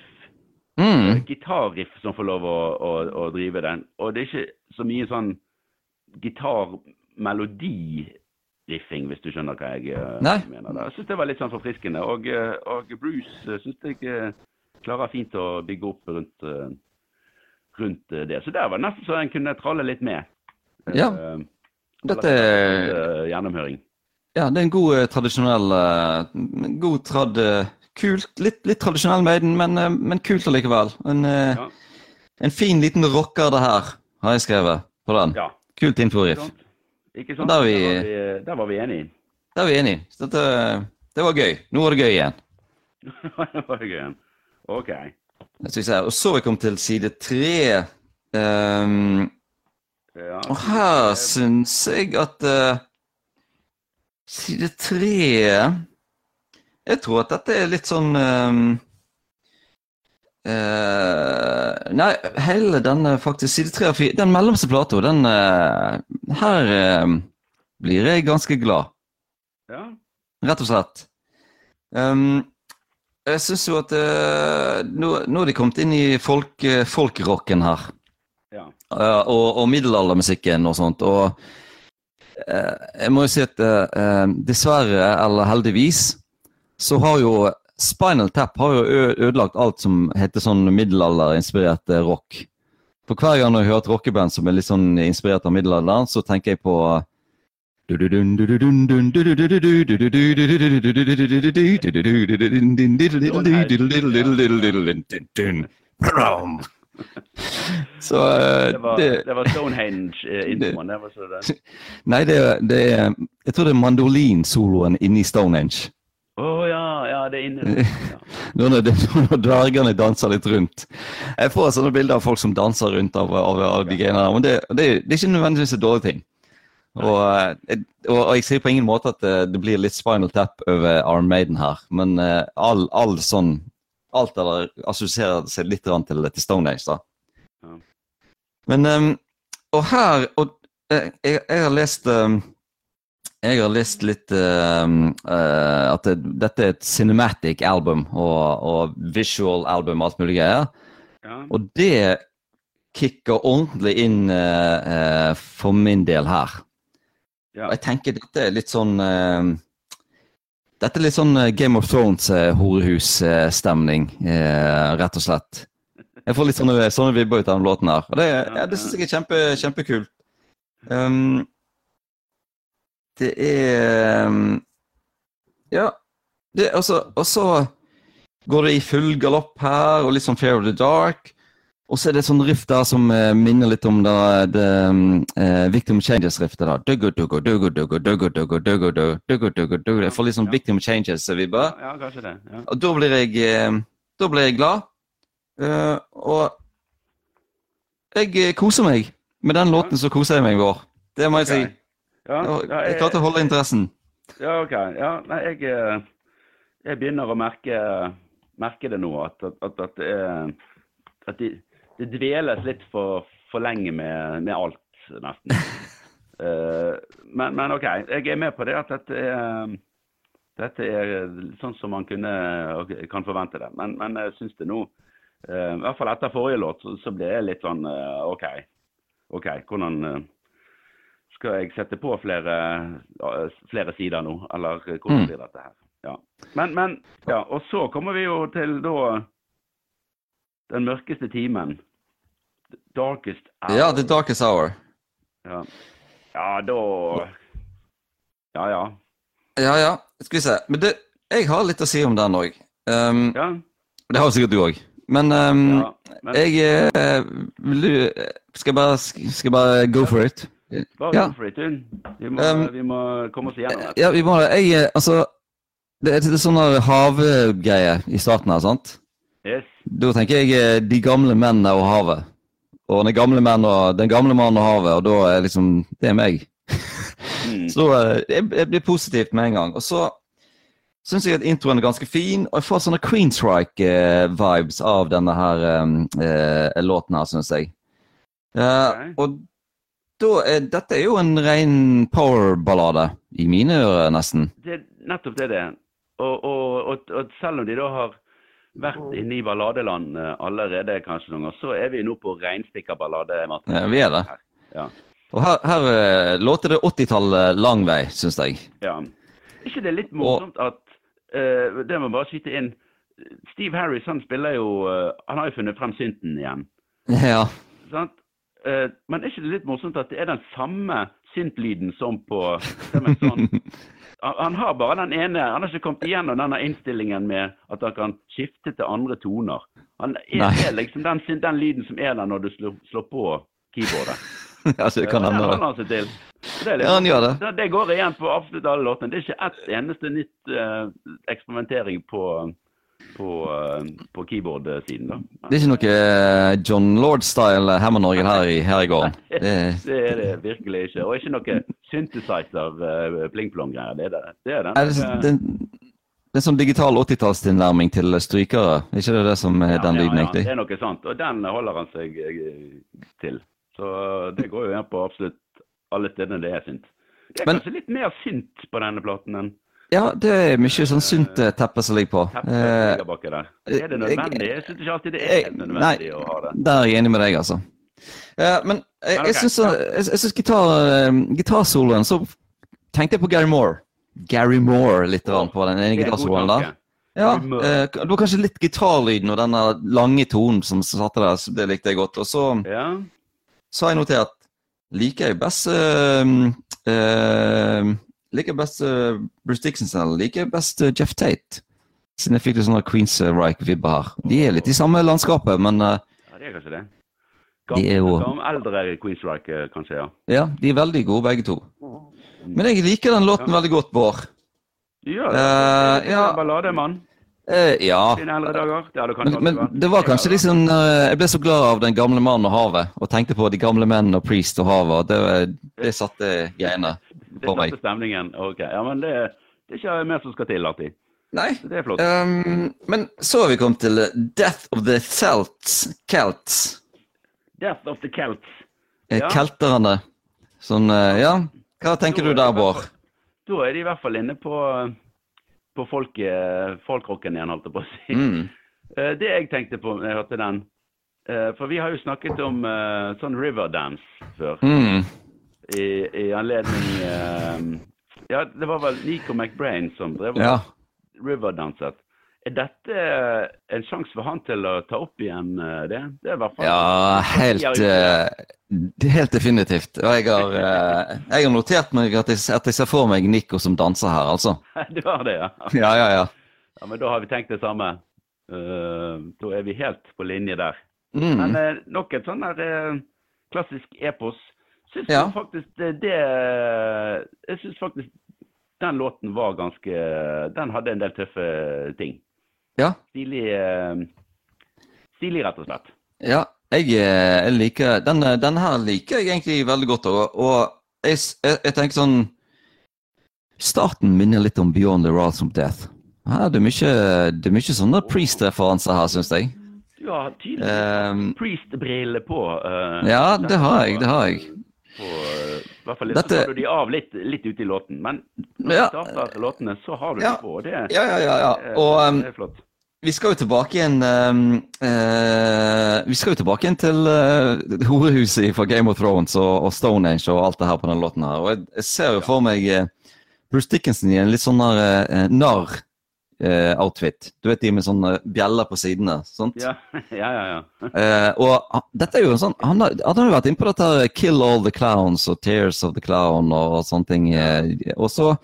Mm. Gitarriff som får lov å, å, å drive den. Og det er ikke så mye sånn gitarmelodiriffing, hvis du skjønner hva jeg eh, Nei. mener. da. Jeg syns det var litt sånn forfriskende. Og, eh, og Bruce uh, syns jeg eh, klarer fint å bygge opp rundt, eh, rundt eh, det. Så der var det nesten så en kunne tralle litt med. Eh, Ja. Dette er eh, gjennomhøring. Ja, det er en god eh, tradisjonell eh, God trad... eh, Kult. Litt, litt tradisjonell Maiden, men, eh, men kult allikevel. En, eh, Ja. en fin liten rocker, det her, har jeg skrevet på den. Ja. Kult inforiff. Ikke sant? Der er vi- Der, var vi, der var vi enige. Det vi enige Dette, det var gøy. Nå var det gøy igjen. det var gøy. igjen. OK. Og så er vi kommet til side tre. Um, Ja. og her syns jeg at uh, Side tre Jeg tror at dette er litt sånn um, uh, Nei, hele denne faktisk Side tre og fire Den mellomste plata, den uh, Her eh, blir jeg ganske glad. ja. Rett og slett. Um, jeg syns jo at uh, nå, nå er de kommet inn i folk, folkrocken her. ja. Og, og middelaldermusikken og sånt. Og jeg må jo si at dessverre, eller heldigvis, så har jo Spinal Tap har jo ødelagt alt som heter sånn middelalderinspirert eh, rock. For hver gang jeg hører et rockeband som er litt sånn inspirert av middelalderen, så tenker jeg på Så eh, Det var, det, var Stonehenge-introen. Nei, det, det Jeg tror det er mandolinsoloen inni Stonehenge. Å ja, ja, det er inne der. Ja. Når, når dvergene danser litt rundt. Jeg får sånne bilder av folk som danser rundt av, av, av de greiene der. Men det, det, det er ikke nødvendigvis en dårlig ting. Og, eh, og, og jeg sier på ingen måte at det, det blir litt Spinal Tap over Arm Maiden her, men uh, all, all sånn Alt eller assosierer seg litt til, til, Stone Age, da. Ja. Men um, Og her og, eh, jeg, jeg har lest ehm, jeg har lest litt uh, uh, at det, dette er et cinematic album og, og visual album og alt mulig greier. Ja. Og det kicker ordentlig inn uh, for min del her. Ja. Og jeg tenker dette er litt sånn Dette er litt sånn Game of Thrones-horehus-stemning, eh, rett og slett. Jeg får litt sånne, sånne vibber ut av den låten her. Og det, ja, det syns jeg er kjempe, kjempekult. Um, det er um, Ja. Det, altså, og så går det i full galopp her, og litt sånn Fair of the Dark. Og så er det et sånn riff der som eh, minner litt om det, det eh, Victim Changes-riftet. da. Duggo, duggo, duggo, duggo, duggo, duggo, duggo, duggo, duggo, duggo. Jeg får litt sånn Ja. Victim Changes-vibber. Ja, kanskje det. Ja. Og da blir jeg, eh, da blir jeg glad. Uh, og jeg eh, koser meg med den låten, så koser jeg meg i vår. Det må jeg si. Ok. Ja, ja, Jeg klarte å holde interessen. Ja, ok. Ja, nei, jeg, eh, jeg begynner å merke, merke det nå, at, at, at, at, det det, dveles litt for, for lenge med, med alt, nesten. Eh, men, men OK, jeg er med på det at dette er, dette er sånn som man kunne, kan forvente det. Men, men jeg syns det nå, eh, i hvert fall etter forrige låt, så, så ble jeg litt sånn OK. OK, hvordan skal jeg sette på flere, flere sider nå, eller hvordan Mm. blir dette her? Ja. Men, men, ja, og så kommer vi jo til da den mørkeste timen. The Darkest hour. Ja, The Darkest Hour. Ja, ja da Ja, ja. Ja, ja. Skal vi se. Men det, jeg har litt å si om den òg. Um, Ja, det har sikkert du òg. Men um, ja. Men jeg eh, Vil du Skal jeg bare, skal jeg bare go for it? Bare ja. for. Vi må, Um, vi må komme oss igjennom dette. Ja, vi må Jeg eh, Altså Det er et sånn her havgreie i starten her, sant? Yes. Da tenker jeg eh, de gamle mennene og havet. Og den gamle, menn og, den gamle mannen og havet, og da er liksom Det er meg. Mm. Så det, jeg, jeg blir positivt med en gang. Og så syns jeg at introen er ganske fin, og jeg får sånne Queenstrike-vibes av denne her um, uh, låten her, syns jeg. Uh, Ok. Og da er dette er jo en ren powerballade i mine ører, nesten. Det, nettopp det det er. Og, og, og, og selv om de da har vært inne i balladeland eh, allerede kanskje noen ganger, så er vi nå på reinspikkerballade. Martin. Ja, vi er det. Ja. Og her, her eh, låter det 80-tallet lang vei, syns jeg. ja. ikke det er litt morsomt at uh, Det må bare skyte inn. Steve Harris han spiller jo uh, Han har jo funnet frem synten igjen. Ja. sant? Eh, men er ikke det litt morsomt at det er den samme syntlyden som på sånn, han, han har bare den ene Han har ikke kommet igjennom denne innstillingen med at han kan skifte til andre toner. Han er, er liksom den, den lyden som er der når du slår, slår på keyboardet. altså, det kan hende. det det. han seg Det, liksom, Ja, han gjør det. det. Det går igjen på absolutt alle låtene. Det er ikke ett eneste nytt uh, eksperimentering på, på, uh, på keyboard-siden. da. Det er ikke noe eh, John Lord-style Hammernorgel her her i gården. Det, Det er det virkelig ikke. Og ikke noe synthesizer uh, pling-plong-greier. Det er det. Det er er det, det, det er sånn digital 80-tallstilnærming til strykere. Er ikke det det som er den lyden, Det er noe sånt. Og den holder han seg eh, til. Så det går jo igjen på absolutt alle stedene det er synt. Det er Men- kanskje litt mer synt på denne platen enn Ja, det er mye sånn sunt eh, teppe som ligger på. Eh, ligger baki der. Er det nødvendig? Jeg syns ikke alltid det er nødvendig Nei, å ha det. Der er jeg enig med deg, altså. Eh, men jeg, jeg syns, jeg, jeg syns gitar, eh, gitarsoloen Så tenkte jeg på Gary Moore. Gary Moore litt på den ene gitarsoloen der. Ja, eh, det var kanskje litt gitarlyden og denne lange tonen som satte der, så det likte jeg godt. Og så Ja. så har jeg notert liker jeg best uh, eh, Liker best uh, Bruce Dixon selv. liker best uh, Jeff Tate? Siden jeg fikk litt sånne Queens Rike-vibber her. De er litt i samme landskapet, men uh, ja, det er kanskje det. De er jo- Gamle, eldre Queens Rike, kanskje, ja. ja, de er veldig gode begge to. Men jeg liker den låten veldig godt, Bård. Du gjør det. Eh, det er ja. en ballademann. Eh, ja. Eldre dager. Det hadde kanskje Men, men det var kanskje liksom eh, Jeg ble så glad av Den gamle mannen og havet, og tenkte på de gamle mennene og Priest og havet, det, det satte greiene på meg. Det satte stemningen. Ok, ja, men det, det er ikke mer som skal til alltid. Nei. Det er flott. Um, men så har vi kommet til Death of the Celts. Celts. Death of the Celts. Eh, Ja. Kelterne. Sånn, eh, ja. Hva tenker du der, Bård? Da er de i hvert fall inne på, på folk, folkrocken igjen, holdt jeg på å si. Mm. Eh, Det jeg tenkte på da jeg hørte den eh, For vi har jo snakket om eh, sånn Riverdance før. Mm. I, i anledning eh, Ja, det var vel Nico McBrain som drev Ja. riverdanset. Er dette eh, en sjanse for han til å ta opp igjen eh, det? Det i hvert fall Ja, helt, eh, helt definitivt. Og jeg har, jeg har notert meg at jeg, at jeg ser for meg Nico som danser her, altså. Du har det, ja. Ja, ja, ja. ja. Men da har vi tenkt det samme. Da er vi helt på linje der. Mm. Men nok et sånn der klassisk epos. Syns Ja. faktisk det, det Jeg syns faktisk den låten var ganske Den hadde en del tøffe ting. Ja. Stilig eh, Stilig, rett og slett. Ja, jeg, eh, jeg liker den, den her liker jeg egentlig veldig godt. Og, og jeg, jeg, jeg tenker sånn Starten minner litt om Beyond the Wrath of Death. Her er det mye, det er mye sånne priest-referanser her, syns jeg. Du har tydelig um, Priest-briller på. Uh, ja, det har jeg. Det har jeg. På, eh, I hvert fall Dette- så tar du de av litt, litt ute i låten. Men når Ja. du starter låtene, så har du Ja. de på. Det, Ja, ja, ja. ja. Og um, det er flott. vi skal jo tilbake igjen um, uh, Vi skal jo tilbake igjen til uh, horehuset fra Game of Thrones og, og Stonehenge og alt det her på den låten her. Og jeg, jeg ser jo for meg uh, Bruce Dickinson i en litt sånn eh, narr eh, outfit. Du vet de med sånne bjeller på sidene. sant? Ja, ja, ja. ja. Eh, og dette er jo en sånn Han har, han jo vært inne på dette her, 'Kill all the clowns' og 'Tears of the Clown' og, sånne ting. eh, og så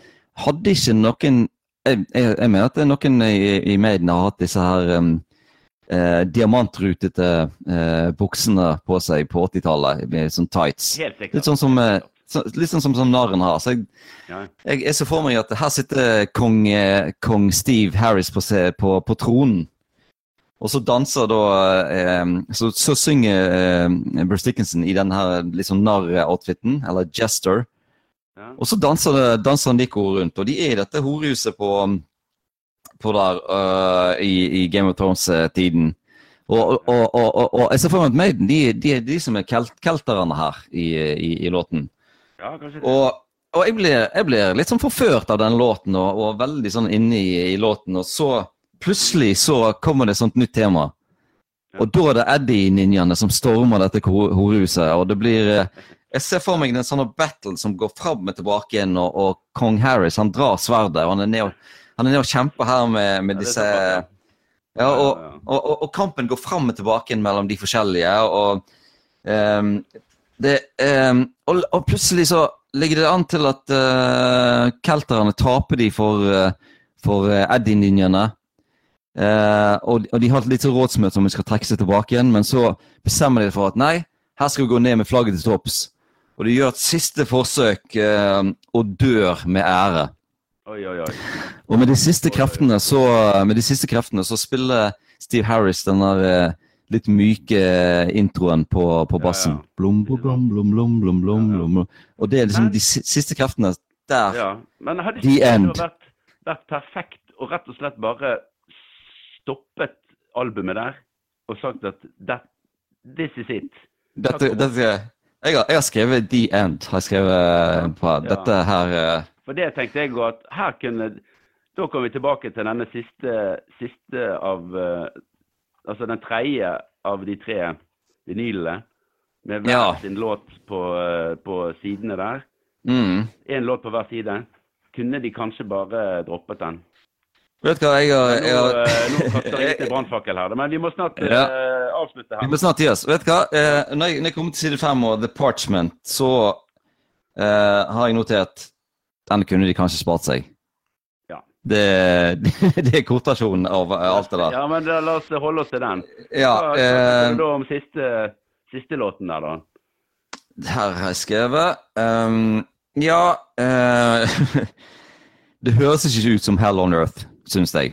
hadde ikke noen Jeg, jeg, jeg mener at noen i, i Maiden har hatt disse her um, eh, diamantrutete eh, buksene på seg på 80-tallet, med sånn tights. Litt sånn som, eh, så, litt sånn som, som narren har. Så jeg, Ja. jeg, jeg ser for meg at her sitter kong, eh, kong Steve Harris på, på, på tronen. Og så danser da eh, Så, så synger eh, Bruce Dickinson i denne her litt sånn narr-outfiten, eller jester. Ja. Og så danser, det, danser Nico rundt, og de er i dette horehuset på, på der uh, i, i Game of Thrones-tiden. Og, og, og, og jeg ser for meg at Maiden de, de er de som er kelt, kelterne her i, i, i låten. Ja, kanskje det. Og, og jeg, blir, jeg blir litt sånn forført av den låten, og, og veldig sånn inne i, i låten. Og så plutselig så kommer det et sånt nytt tema. Og da er det Eddie-ninjaene som stormer dette horehuset. Og det blir eh, Jeg ser for meg en sånn battle som går fram og tilbake igjen, og, og kong Harris han drar sverdet, og han er nede og, han nede og kjemper her med, med disse ja, og, og, kampen går fram og tilbake igjen mellom de forskjellige. Og, ehm, det, ehm, og, og plutselig så ligger det an til at uh, kelterne taper de for, uh, for uh, Eddie-ninjene. Eh, og, og de har et lite rådsmøte om de skal trekke seg tilbake igjen, men så bestemmer de for at nei, her skal vi gå ned med flagget til topps. Og de gjør et siste forsøk eh, og dør med ære. Oi, oi, oi. Og med de siste kreftene så, med de siste kreftene så spiller Steve Harris den der litt myke introen på, på bassen. ja. ja. blom, blom, blom, blom, blom, blom, blom. Og det er liksom Men- de siste kreftene der. Ja. Men hadde The ikke det end. vært, vært perfekt og rett og slett bare stoppet albumet der og sagt at that, this is it? Dette, dette, jeg, har, jeg har skrevet 'The End'. har jeg skrevet på Ja. Dette her uh... For det tenkte jeg at her kunne Da kommer vi tilbake til denne siste, siste av eh, Altså den tredje av de tre vinylene. Med hver Ja. sin låt på, eh, på sidene der. mm. Låt på hver side. Kunne de kanskje bare droppet den? Vet du hva, jeg har, Nå, jeg nå, eh, nå kaster jeg til brannfakkel her, men vi må snart ja. uh, avslutte Vi må snart gi oss. Vet du hva? uh, når, jeg, når jeg kommer til side fem og The Parchment, så uh, har jeg notert Den kunne de kanskje spart seg. Det, det, er kortversjonen av alt det der. Ja, men da, la oss holde oss til den. Ja, Hva eh, da om siste, siste låten der, da? her har jeg skrevet um, Ja uh, Det høres ikke ut som Hell on Earth, syns jeg.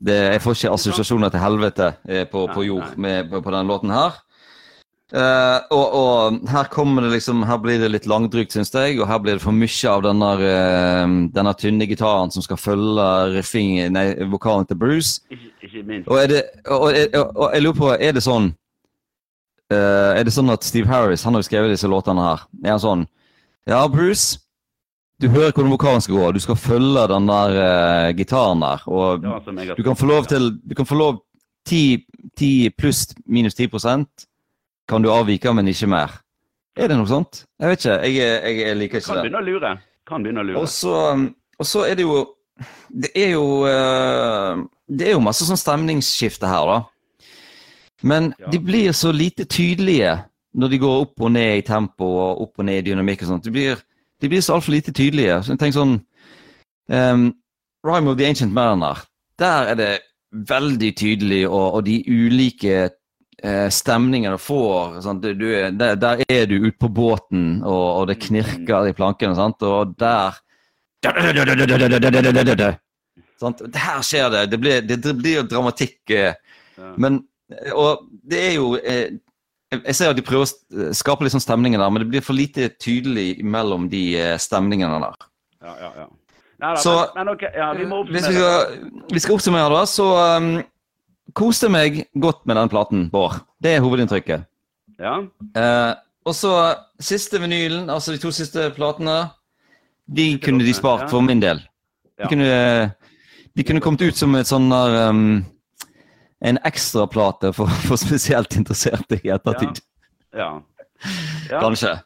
Det, jeg får ikke assosiasjoner til helvete eh, på, på jord med, på, på den låten her. Eh, og, og her kommer det liksom Her blir det litt langdrygt, syns jeg. Og her blir det for mye av denne, uh, denne tynne gitaren som skal følge riffing, nei, vokalen til Bruce. Ikke, ikke minst. Og, er det, og, og, og jeg lurer på, er det sånn uh, Er det sånn at Steve Harris han har jo skrevet disse låtene her? Er han sånn Ja, Bruce, du hører hvordan vokalen skal gå. Du skal følge den der eh, gitaren der. Og du kan få lov til Du kan få lov 10, 10 pluss minus 10 kan du avvike, men ikke mer. Er det noe sånt? Jeg vet ikke. Jeg, jeg, jeg liker Kan ikke det. begynne å lure. kan begynne å lure. Og så, og så er det jo Det er jo eh, Det er jo masse sånn stemningsskifte her, da. Men Ja. de blir så lite tydelige når de går opp og ned i tempo og opp og ned i dynamikk og sånt. De blir, de blir så altfor lite tydelige. Så tenker sånn um, Rhyme of the Ancient Mariner. Der er det veldig tydelig, og, og de ulike eh, stemningene du får sant? Du, du, er- der, der er du ute på båten, og, og det knirker i plankene, sant? og der Sant? Her skjer det. Det blir, det, det blir dramatikk. eh. Men Og det er jo eh, Jeg ser at de prøver å skape litt sånn stemninger der, men det blir for lite tydelig mellom de stemningene der. Ja, ja, ja. Neida, Så- men, men okay, ja, vi vi skal, vi skal oppsummere, da, så um, koste meg godt med den platen, Bård. Det er hovedinntrykket. Ja, Eh, og så siste vinylen, altså de to siste platene, de kunne de spart for min del. De kunne, de kunne kommet ut som et sånn der um, En ekstraplate for, for spesielt interesserte i ettertid. ja. ja Kanskje.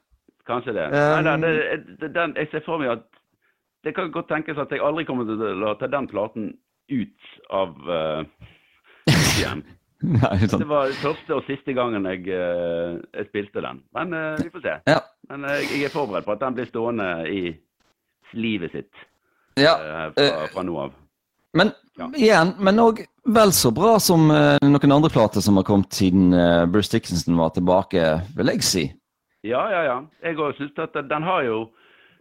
kanskje det. Um, Nei, nei, det, det, den, jeg ser for meg at det kan godt tenkes at jeg aldri kommer til å ta den platen ut av uh, igjen. Nei, Det sånn. var første og siste gangen jeg, eh, jeg spilte den. Men eh, vi får se. Ja. Men eh, jeg er forberedt på at den blir stående i livet sitt ja. fra, fra nå av. Men Ja. igjen, men òg vel så bra som noen andre plater som har kommet siden Bruce Dickinson var tilbake, vil jeg si. Ja, ja, ja. Jeg òg syns at den har jo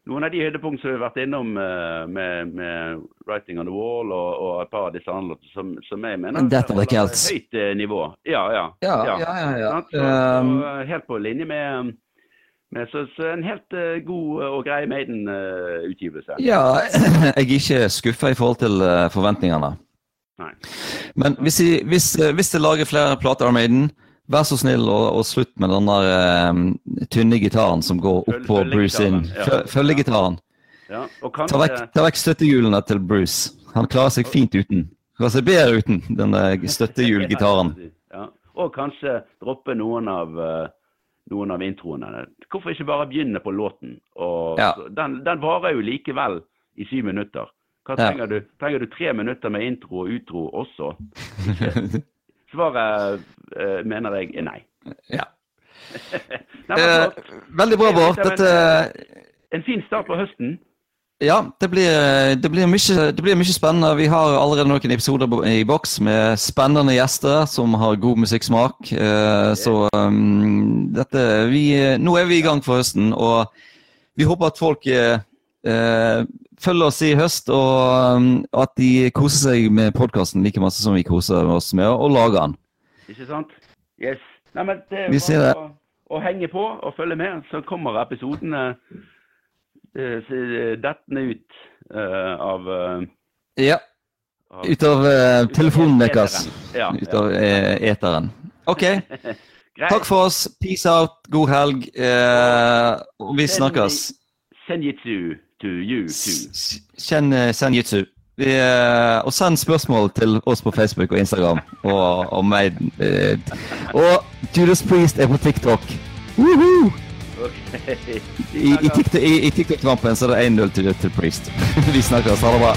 noen av de høydepunktene som vi har vært innom eh, med, med 'Writing on the Wall' og, og et par av disse andre som, som jeg mener Dette var holder høyt eh, nivå. Ja, ja. Ja, ja, ja. ja. Så, Um, så, eh, helt på linje med, med så, så en helt uh, god og grei Maiden-utgivelse. ja, jeg er ikke skuffa i forhold til uh, forventningene. Nei. Men hvis, hvis, hvis det lager flere plater av Maiden, vær så snill og, og slutt med den der um, tynne gitaren som går opp på Bruce inn. følgegitaren, ja. Ta vekk, ta vekk støttehjulene til Bruce. Han klarer seg fint uten. Klarer seg bedre uten den støttehjulgitaren. Ja. Og kanskje droppe noen av, eh, noen av introene. Hvorfor ikke bare begynne på låten? Og, Ja. den, den varer jo likevel i syv minutter. Hva trenger, du? trenger du tre minutter med intro og utro også? Svaret uh, mener jeg er nei. Ja. nei Eh, veldig bra, Bård. Dette en fin start på høsten. Ja, det blir, det, blir mye, det blir mye spennende. Vi har allerede noen episoder i boks med spennende gjester som har god musikksmak. Eh, så um, dette vi, Nå er vi i gang for høsten, og vi håper at folk eh, eh, følger oss i høst, og um, at de koser seg med podkasten like masse som vi koser oss med å lage den. Ikke sant? Yes. Nei, men det er Vi ser bare å, å henge på og følge med, så kommer episodene eh, dettende ut uh, av, uh, Ja, ut av uh, telefonen deres. Ja, Ut av eh, eteren. OK. Takk for oss. Peace out. God helg. Og vi snakkes. Senjitsu S- Kjenn eh, Senjitsu. Vi, eh, og send spørsmål til oss på Facebook og Instagram og, og meg. eh, og Judas Priest er på TikTok. Woohoo! Okay. I, i, TikTok- i, i TikTok-kampen så er det 1-0 til, til Priest. Vi snakkes. Ha det bra.